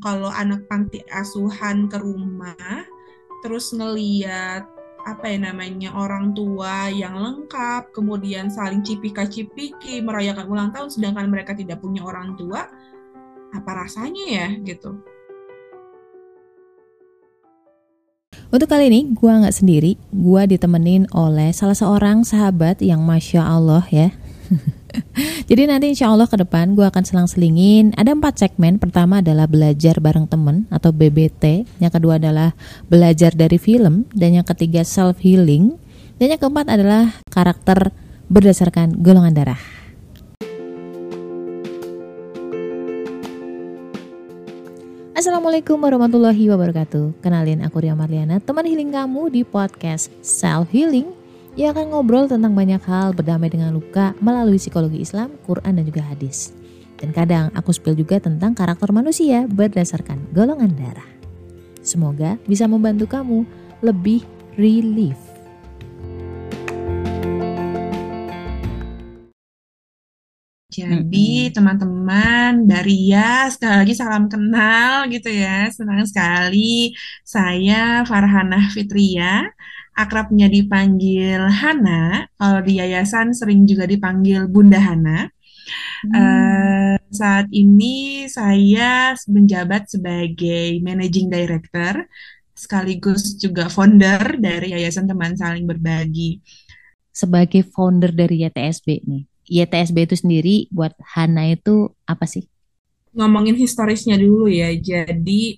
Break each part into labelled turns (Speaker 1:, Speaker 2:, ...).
Speaker 1: kalau anak panti asuhan ke rumah terus ngeliat apa ya namanya orang tua yang lengkap kemudian saling cipika-cipiki merayakan ulang tahun sedangkan mereka tidak punya orang tua apa rasanya ya gitu
Speaker 2: Untuk kali ini gue nggak sendiri, gue ditemenin oleh salah seorang sahabat yang masya Allah ya. Jadi nanti insya Allah ke depan gue akan selang-selingin. Ada empat segmen. Pertama adalah belajar bareng temen atau BBT Yang kedua adalah belajar dari film. Dan yang ketiga self healing Dan yang keempat adalah karakter berdasarkan golongan darah. Assalamualaikum warahmatullahi wabarakatuh. Kenalin aku Ria Marliana Teman healing kamu di podcast Self Healing Yang akan ngobrol tentang banyak hal Berdamai dengan luka melalui psikologi Islam, Quran dan juga hadis. Dan kadang aku spill juga tentang karakter manusia Berdasarkan golongan darah. Semoga bisa membantu kamu lebih relief.
Speaker 1: Jadi teman-teman dari ya sekali lagi salam kenal gitu ya. Senang sekali. Saya Farhana Fitria, akrabnya dipanggil Hana. Kalau di yayasan sering juga dipanggil Bunda Hana. Hmm. Uh, saat ini saya menjabat sebagai managing director sekaligus juga founder dari Yayasan Teman Saling Berbagi.
Speaker 2: Sebagai founder dari YTSB nih, YTSB itu sendiri buat Hana itu apa sih?
Speaker 1: Ngomongin historisnya dulu ya. Jadi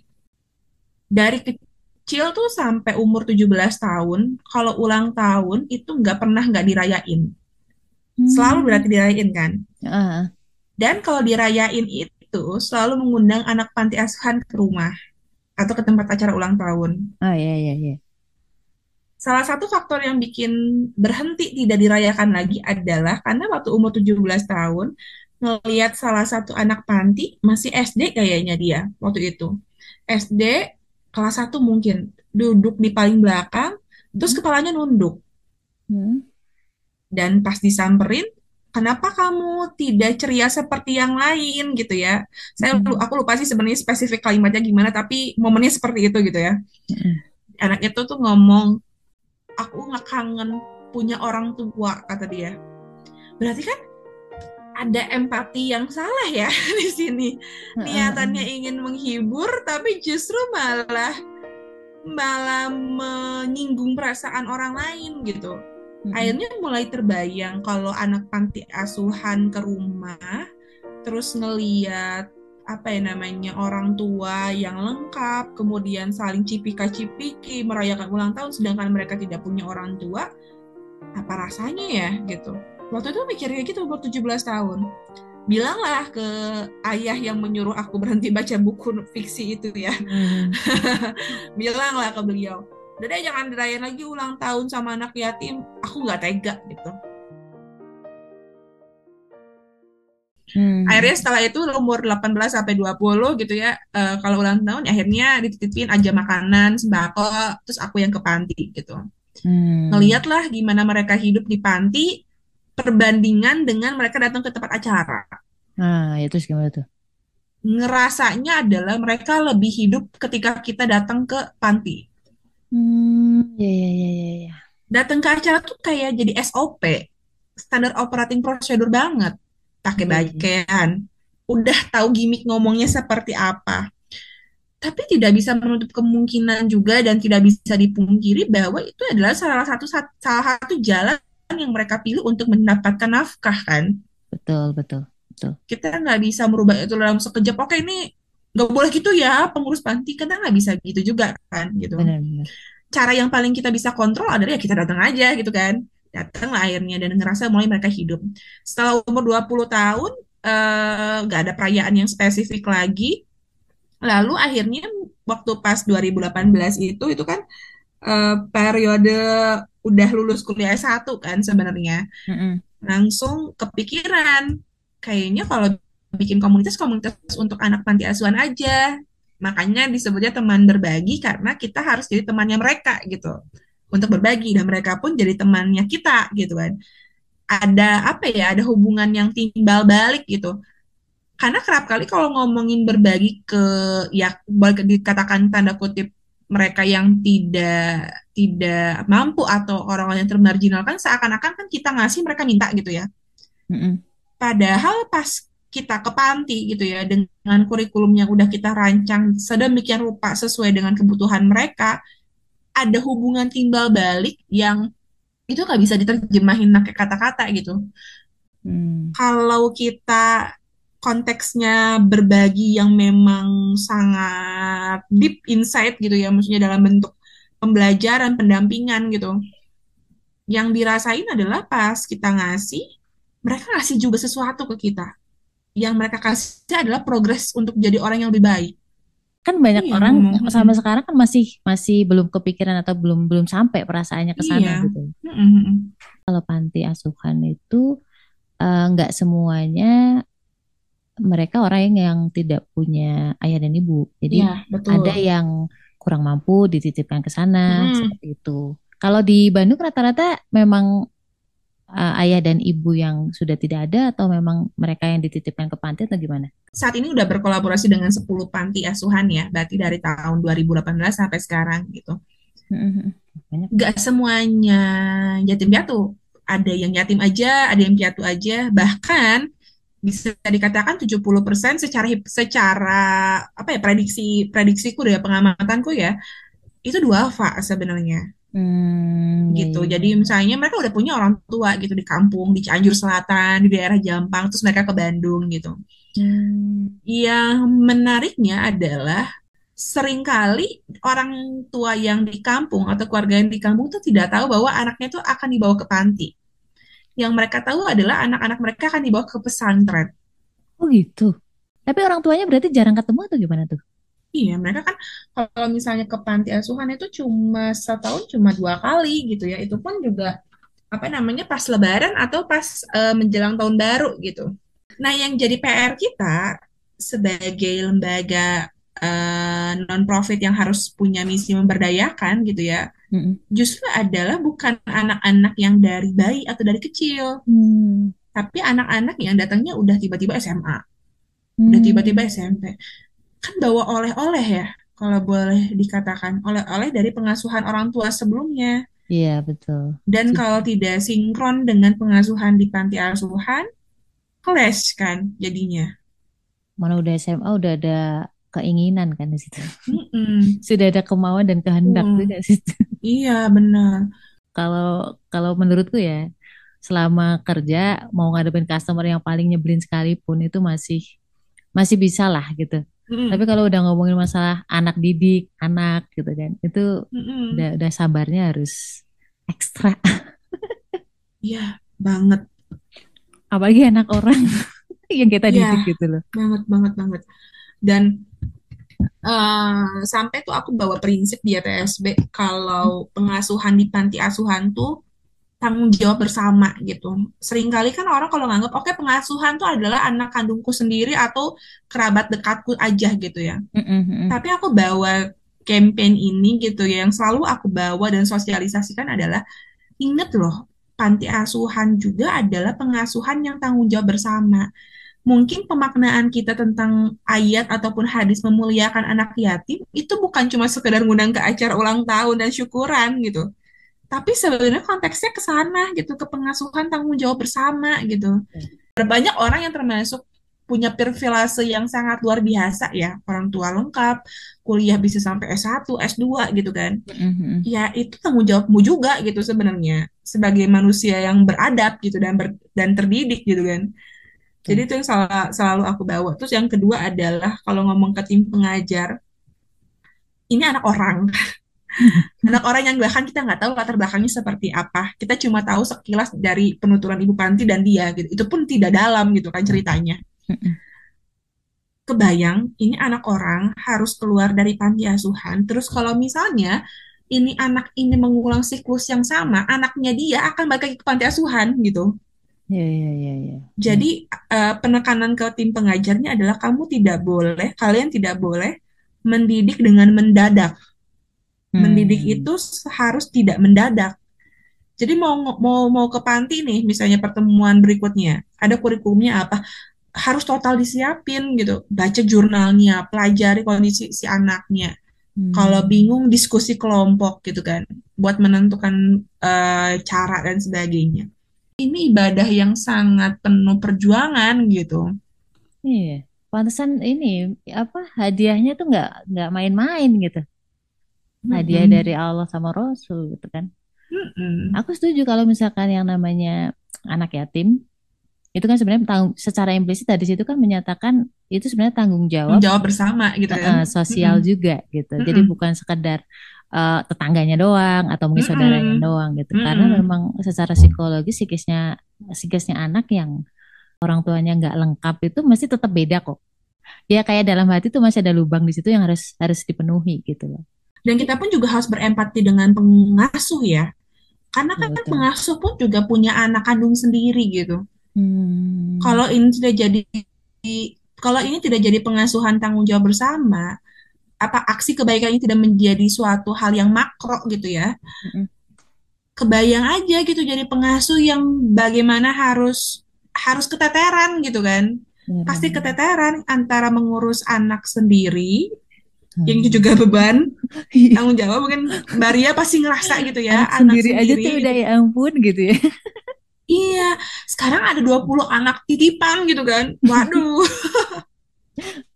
Speaker 1: dari kecil tuh sampai umur 17 tahun, kalau ulang tahun itu nggak pernah nggak dirayain. Hmm. Selalu berarti dirayain kan? Uh. Dan kalau dirayain itu selalu mengundang anak panti asuhan ke rumah atau ke tempat acara ulang tahun.
Speaker 2: Oh iya iya iya.
Speaker 1: Salah satu faktor yang bikin berhenti tidak dirayakan lagi adalah karena waktu umur 17 tahun ngelihat salah satu anak panti masih SD kayaknya dia waktu itu. SD kelas 1 mungkin duduk di paling belakang terus hmm. kepalanya nunduk. Hmm. Dan pas disamperin kenapa kamu tidak ceria seperti yang lain gitu ya saya hmm. aku lupa sih sebenarnya spesifik kalimatnya gimana tapi momennya seperti itu gitu ya hmm. anak itu tuh ngomong aku nggak kangen punya orang tua kata dia berarti kan ada empati yang salah ya di sini. Niatannya ingin menghibur tapi justru malah malah menyinggung perasaan orang lain gitu. Akhirnya mulai terbayang kalau anak panti asuhan ke rumah terus ngeliat apa ya namanya orang tua yang lengkap, kemudian saling cipika-cipiki merayakan ulang tahun sedangkan mereka tidak punya orang tua, apa rasanya ya gitu. Waktu itu mikirnya gitu umur 17 tahun. Bilanglah ke ayah yang menyuruh aku berhenti baca buku fiksi itu ya. Hmm. Bilanglah ke beliau, udah deh jangan dirayain lagi ulang tahun sama anak yatim, aku nggak tega gitu Hmm. Akhirnya setelah itu umur 18 sampai 20 gitu ya, uh, kalau ulang tahun akhirnya dititipin aja makanan, sembako, terus aku yang ke panti gitu. Hmm. Ngeliatlah gimana mereka hidup di panti perbandingan dengan mereka datang ke tempat acara.
Speaker 2: Nah, itu ya gimana tuh?
Speaker 1: Ngerasanya adalah mereka lebih hidup ketika kita datang ke panti.
Speaker 2: Hmm, ya ya ya ya. ya.
Speaker 1: Datang ke acara tuh kayak jadi SOP, standar operating procedure banget pakai pakaian, udah tahu gimmick ngomongnya seperti apa. Tapi tidak bisa menutup kemungkinan juga dan tidak bisa dipungkiri bahwa itu adalah salah satu salah satu jalan yang mereka pilih untuk mendapatkan nafkah kan.
Speaker 2: Betul, betul, betul.
Speaker 1: Kita nggak bisa merubah itu dalam sekejap. Oke, ini nggak boleh gitu ya pengurus panti kita nggak bisa gitu juga kan gitu. Benar, benar. Cara yang paling kita bisa kontrol adalah ya kita datang aja gitu kan datang lah akhirnya dan ngerasa mulai mereka hidup. Setelah umur 20 tahun eh, nggak uh, ada perayaan yang spesifik lagi. Lalu akhirnya waktu pas 2018 itu itu kan uh, periode udah lulus kuliah S1 kan sebenarnya. Mm -hmm. Langsung kepikiran kayaknya kalau bikin komunitas komunitas untuk anak panti asuhan aja. Makanya disebutnya teman berbagi karena kita harus jadi temannya mereka gitu untuk berbagi dan mereka pun jadi temannya kita gitu kan ada apa ya ada hubungan yang timbal balik gitu Karena kerap kali kalau ngomongin berbagi ke ya boleh dikatakan tanda kutip mereka yang tidak tidak mampu atau orang-orang yang termarginalkan seakan-akan kan kita ngasih mereka minta gitu ya.
Speaker 2: Mm-mm.
Speaker 1: Padahal pas kita ke panti gitu ya dengan kurikulum yang udah kita rancang sedemikian rupa sesuai dengan kebutuhan mereka, ada hubungan timbal balik yang itu nggak bisa diterjemahin pakai kata-kata gitu.
Speaker 2: Hmm.
Speaker 1: Kalau kita konteksnya berbagi yang memang sangat deep insight gitu ya, maksudnya dalam bentuk pembelajaran, pendampingan gitu. Yang dirasain adalah pas kita ngasih, mereka ngasih juga sesuatu ke kita. Yang mereka kasih adalah progres untuk jadi orang yang lebih baik.
Speaker 2: Kan banyak
Speaker 1: Iya,
Speaker 2: orang
Speaker 1: ngomong.
Speaker 2: sampai sekarang kan masih masih belum kepikiran atau belum belum sampai perasaannya ke sana
Speaker 1: Iya.
Speaker 2: gitu.
Speaker 1: Mm-mm.
Speaker 2: Kalau panti asuhan itu eh, nggak semuanya mereka orang yang tidak punya ayah dan ibu. Jadi
Speaker 1: betul.
Speaker 2: ada yang kurang mampu dititipkan ke sana
Speaker 1: Mm-mm.
Speaker 2: seperti itu. Kalau di Bandung rata-rata memang eh, ayah dan ibu yang sudah tidak ada atau memang mereka yang dititipkan ke panti atau gimana?
Speaker 1: Saat ini udah berkolaborasi dengan 10 panti asuhan ya, berarti dari tahun 2018 sampai sekarang gitu.
Speaker 2: Mhm. Banyak.
Speaker 1: Gak semuanya yatim piatu. Ada yang yatim aja, ada yang piatu aja, bahkan bisa dikatakan 70% secara secara apa ya prediksi prediksiku ya pengamatanku ya itu duafa sebenarnya
Speaker 2: Hmm,
Speaker 1: gitu.
Speaker 2: ya,
Speaker 1: Jadi
Speaker 2: ya.
Speaker 1: misalnya mereka udah punya orang tua gitu di kampung di Cianjur Selatan, di daerah Jampang, terus mereka ke Bandung gitu.
Speaker 2: Hmm,
Speaker 1: Yang menariknya adalah sering kali orang tua yang di kampung atau keluarga yang di kampung tuh tidak tahu bahwa anaknya tuh akan dibawa ke panti. Yang mereka tahu adalah anak-anak mereka akan dibawa ke pesantren.
Speaker 2: oh gitu. Tapi orang tuanya berarti jarang ketemu atau gimana tuh?
Speaker 1: Iya, mereka kan kalau misalnya ke panti asuhan itu cuma setahun cuma dua kali gitu ya. Itu pun juga apa namanya pas Lebaran atau pas eh, menjelang tahun baru gitu. Nah, yang jadi PR kita sebagai lembaga eh, non-profit yang harus punya misi memberdayakan gitu ya, Justru adalah bukan anak-anak yang dari bayi atau dari kecil,
Speaker 2: Hmm,
Speaker 1: tapi anak-anak yang datangnya udah tiba-tiba SMA, udah
Speaker 2: hmm.
Speaker 1: tiba-tiba SMP. Kan bawa oleh-oleh ya, kalau boleh dikatakan, oleh-oleh dari pengasuhan orang tua sebelumnya.
Speaker 2: Iya betul.
Speaker 1: Dan
Speaker 2: Setuju.
Speaker 1: kalau tidak sinkron dengan pengasuhan di panti asuhan, clash kan jadinya.
Speaker 2: Mana udah SMA udah ada keinginan kan di situ.
Speaker 1: Mm-mm.
Speaker 2: Sudah ada kemauan dan kehendak
Speaker 1: Hmm.
Speaker 2: juga sih.
Speaker 1: Iya, benar.
Speaker 2: Kalau kalau menurutku ya, selama kerja mau ngadepin customer yang paling nyebelin sekalipun itu masih masih bisa lah gitu.
Speaker 1: Mm-mm.
Speaker 2: Tapi kalau udah ngomongin masalah anak didik, anak gitu kan, itu
Speaker 1: Mm-mm.
Speaker 2: udah udah sabarnya harus ekstra.
Speaker 1: Iya, banget.
Speaker 2: Apalagi anak orang yang kita
Speaker 1: Iya,
Speaker 2: didik gitu loh.
Speaker 1: banget, banget, banget. Dan eh, sampai tuh aku bawa prinsip di ETSB kalau pengasuhan di panti asuhan tuh tanggung jawab bersama gitu. Seringkali kan orang kalau nganggap oke pengasuhan tuh adalah anak kandungku sendiri atau kerabat dekatku aja gitu ya.
Speaker 2: Mm-mm.
Speaker 1: Tapi aku bawa campaign ini gitu ya, yang selalu aku bawa dan sosialisasikan adalah inget loh, panti asuhan juga adalah pengasuhan yang tanggung jawab bersama. Mungkin pemaknaan kita tentang ayat ataupun hadis memuliakan anak yatim itu bukan cuma sekedar ngundang ke acara ulang tahun dan syukuran gitu. Tapi sebenarnya konteksnya ke sana gitu, ke pengasuhan tanggung jawab bersama gitu. Banyak orang yang termasuk punya perfilase yang sangat luar biasa ya, orang tua lengkap, kuliah bisa sampai S1, S2 gitu kan.
Speaker 2: Mm-mm.
Speaker 1: Ya itu tanggung jawabmu juga gitu sebenarnya sebagai manusia yang beradab gitu dan ber- dan terdidik gitu kan. Jadi itu yang sel- selalu aku bawa. Terus yang kedua adalah kalau ngomong ke tim pengajar, ini anak orang. Anak orang yang bahkan kita nggak tahu latar belakangnya seperti apa. Kita cuma tahu sekilas dari penuturan Ibu Panti dan dia gitu. Itu pun tidak dalam gitu kan ceritanya.
Speaker 2: Mm-mm.
Speaker 1: Kebayang, ini anak orang harus keluar dari panti asuhan. Terus kalau misalnya ini anak ini mengulang siklus yang sama, anaknya dia akan balik lagi ke panti asuhan gitu.
Speaker 2: Ya, ya, ya, ya.
Speaker 1: Jadi eh, penekanan ke tim pengajarnya adalah kamu tidak boleh, kalian tidak boleh mendidik dengan mendadak. Mendidik
Speaker 2: Hmm.
Speaker 1: itu harus tidak mendadak. Jadi mau mau mau ke panti nih, misalnya pertemuan berikutnya, ada kurikulumnya apa? harus total disiapin gitu. Baca jurnalnya, pelajari kondisi si anaknya. Kalau
Speaker 2: Hmm.
Speaker 1: bingung diskusi kelompok gitu kan, buat menentukan eh, cara dan sebagainya. Ini ibadah yang sangat penuh perjuangan gitu.
Speaker 2: Iya. Pantesan ini apa hadiahnya tuh nggak nggak main-main gitu. Hadiah dari
Speaker 1: Mm-mm.
Speaker 2: Allah sama Rasul gitu kan.
Speaker 1: Mm-mm.
Speaker 2: Aku setuju kalau misalkan yang namanya anak yatim itu kan sebenarnya tanggung, secara implisit dari situ kan menyatakan itu sebenarnya tanggung jawab
Speaker 1: Menjawab bersama gitu kan.
Speaker 2: eh, sosial
Speaker 1: Mm-mm.
Speaker 2: juga gitu. Jadi
Speaker 1: Mm-mm.
Speaker 2: bukan sekedar eh, tetangganya doang atau mungkin saudaranya
Speaker 1: Mm-mm.
Speaker 2: doang gitu. Karena
Speaker 1: Mm-mm.
Speaker 2: memang secara psikologis psikisnya psikisnya anak yang orang tuanya nggak lengkap itu masih tetap beda kok. Ya kayak dalam hati tuh masih ada lubang di situ yang harus harus dipenuhi gitu loh.
Speaker 1: Dan kita pun juga harus berempati dengan pengasuh ya. Karena kan
Speaker 2: betul.
Speaker 1: pengasuh pun juga punya anak kandung sendiri gitu.
Speaker 2: Hmm,
Speaker 1: Kalau ini tidak jadi kalau ini tidak jadi pengasuhan tanggung jawab bersama, apa aksi kebaikan ini tidak menjadi suatu hal yang makro gitu ya. Kebayang aja gitu jadi pengasuh yang bagaimana harus harus keteteran gitu kan. Pasti
Speaker 2: benar-benar.
Speaker 1: keteteran antara mengurus anak sendiri yang
Speaker 2: Hmm.
Speaker 1: itu juga beban
Speaker 2: Iya.
Speaker 1: tanggung jawab mungkin Mbak Ria pasti ngerasa gitu ya
Speaker 2: Anak
Speaker 1: anak
Speaker 2: sendiri aja
Speaker 1: sendiri
Speaker 2: tuh udah ya ampun gitu ya.
Speaker 1: iya sekarang ada 20 anak titipan gitu kan waduh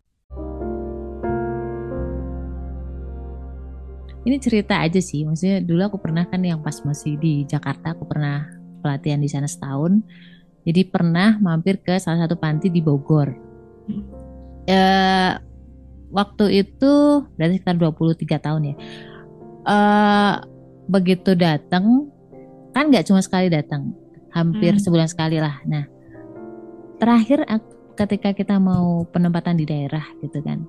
Speaker 2: Ini cerita aja sih, maksudnya dulu aku pernah kan yang pas masih di Jakarta, aku pernah pelatihan di sana setahun. Jadi pernah mampir ke salah satu panti di Bogor. Eh, waktu itu berarti sekitar 23 tahun ya. Eh, begitu datang, kan nggak cuma sekali datang, hampir
Speaker 1: Hmm.
Speaker 2: sebulan sekali lah. Nah, terakhir ak- ketika kita mau penempatan di daerah gitu kan,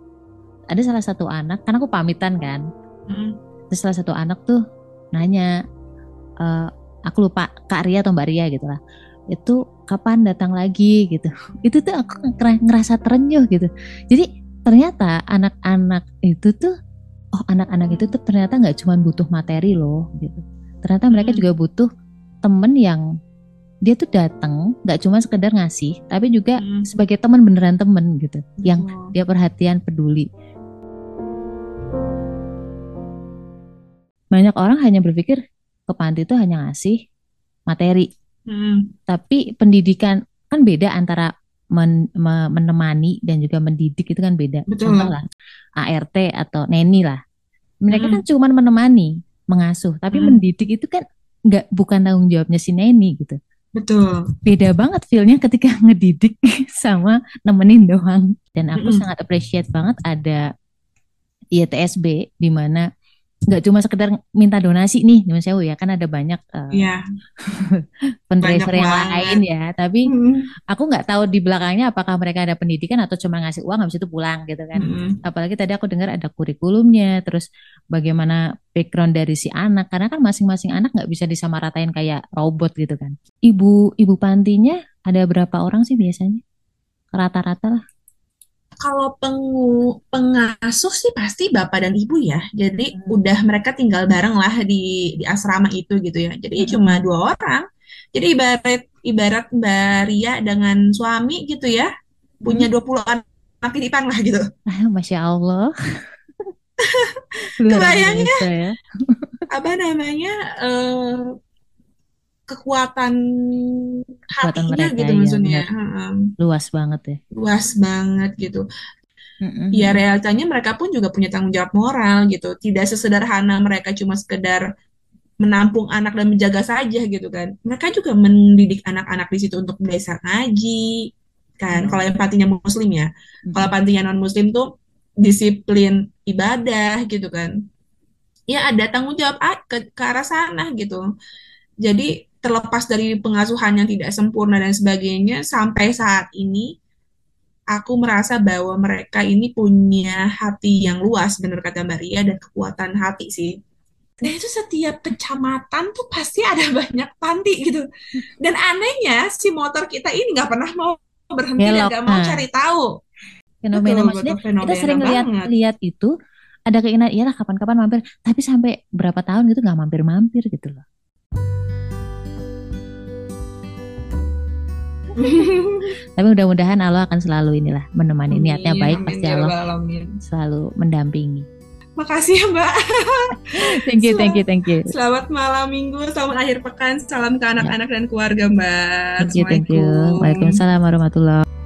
Speaker 2: ada salah satu anak, kan aku pamitan kan,
Speaker 1: Mm,
Speaker 2: terus salah satu anak tuh nanya, eh, aku lupa Kak Ria atau Mbak Ria gitu lah, itu kapan datang lagi gitu. Itu tuh aku ngera- ngerasa terenyuh gitu. Jadi ternyata anak-anak itu tuh, oh anak-anak itu tuh ternyata nggak cuma butuh materi loh gitu. Ternyata mereka
Speaker 1: mm,
Speaker 2: juga butuh temen yang dia tuh datang nggak cuma sekedar ngasih, tapi juga
Speaker 1: mm.
Speaker 2: sebagai teman beneran temen gitu, yang dia perhatian peduli. Banyak orang hanya berpikir ke panti itu hanya ngasih materi,
Speaker 1: Mm,
Speaker 2: tapi pendidikan kan beda antara men- me- menemani dan juga mendidik itu kan beda.
Speaker 1: Betul.
Speaker 2: Contoh lah ART atau neni lah, mereka kan
Speaker 1: Mm,
Speaker 2: cuma menemani, mengasuh, tapi
Speaker 1: mm.
Speaker 2: mendidik itu kan nggak bukan tanggung jawabnya si neni gitu.
Speaker 1: Betul.
Speaker 2: Beda banget feelnya ketika ngedidik sama nemenin doang. Dan aku
Speaker 1: Mm-mm.
Speaker 2: sangat appreciate banget ada IETSB di mana nggak cuma sekedar minta donasi nih, Nyun Sewu ya kan ada banyak eh,
Speaker 1: Iya,
Speaker 2: fundraiser
Speaker 1: banyak
Speaker 2: yang lain ya. Tapi
Speaker 1: Mm,
Speaker 2: aku nggak tahu di belakangnya apakah mereka ada pendidikan atau cuma ngasih uang habis itu pulang gitu kan.
Speaker 1: mm,
Speaker 2: Apalagi tadi aku dengar ada kurikulumnya, terus bagaimana background dari si anak. Karena kan masing-masing anak nggak bisa disamaratain kayak robot gitu kan. Ibu ibu pantinya ada berapa orang sih biasanya? Rata-rata lah.
Speaker 1: Kalau pengu, pengasuh sih pasti bapak dan ibu ya. Jadi
Speaker 2: Hmm.
Speaker 1: udah mereka tinggal bareng lah di di asrama itu gitu ya. Jadi
Speaker 2: Mm-mm.
Speaker 1: cuma dua orang. Jadi ibarat ibarat Mbak Ria dengan suami gitu ya, punya
Speaker 2: Hmm.
Speaker 1: 20 anak titipan lah gitu.
Speaker 2: Masya Allah,
Speaker 1: Kebayangnya
Speaker 2: ya.
Speaker 1: apa namanya eh, kekuatan
Speaker 2: Kekuatan
Speaker 1: hatinya
Speaker 2: mereka
Speaker 1: gitu
Speaker 2: ya
Speaker 1: maksudnya. Heeh.
Speaker 2: luas banget ya.
Speaker 1: Luas banget gitu.
Speaker 2: Mm-mm.
Speaker 1: Ya realitanya mereka pun juga punya tanggung jawab moral gitu. Tidak sesederhana mereka cuma sekedar menampung anak dan menjaga saja gitu kan. Mereka juga mendidik anak-anak di situ untuk belajar ngaji kan.
Speaker 2: Iya.
Speaker 1: Kalau yang pantinya muslim ya. Kalau
Speaker 2: Mm-mm.
Speaker 1: pantinya non muslim tuh disiplin ibadah gitu kan. Ya ada tanggung jawab ke, ke arah sana gitu. Jadi terlepas dari pengasuhan yang tidak sempurna dan sebagainya sampai saat ini aku merasa bahwa mereka ini punya hati yang luas benar kata Mbak Ria dan kekuatan hati sih. Dan itu setiap kecamatan tuh pasti ada banyak panti gitu. Dan anehnya si motor kita ini nggak pernah mau berhenti dan
Speaker 2: Belok.
Speaker 1: nggak mau
Speaker 2: Nah,
Speaker 1: cari tahu.
Speaker 2: fenomena
Speaker 1: Betul,
Speaker 2: maksudnya
Speaker 1: betul
Speaker 2: kita
Speaker 1: fenomena
Speaker 2: sering lihat
Speaker 1: banget.
Speaker 2: lihat itu ada keinginan iyalah kapan-kapan mampir, tapi sampai berapa tahun gitu nggak mampir-mampir gitu loh. Tapi mudah-mudahan Allah akan selalu inilah menemani niatnya
Speaker 1: Amin,
Speaker 2: baik
Speaker 1: amin,
Speaker 2: pasti
Speaker 1: ya
Speaker 2: Allah
Speaker 1: alamin.
Speaker 2: selalu mendampingi.
Speaker 1: Makasih ya Mbak.
Speaker 2: Thank you, thank you, thank you.
Speaker 1: Selamat malam minggu, selamat akhir pekan, salam ke anak-anak dan keluarga Mbak.
Speaker 2: Thank you, thank you. Waalaikumsalam warahmatullahi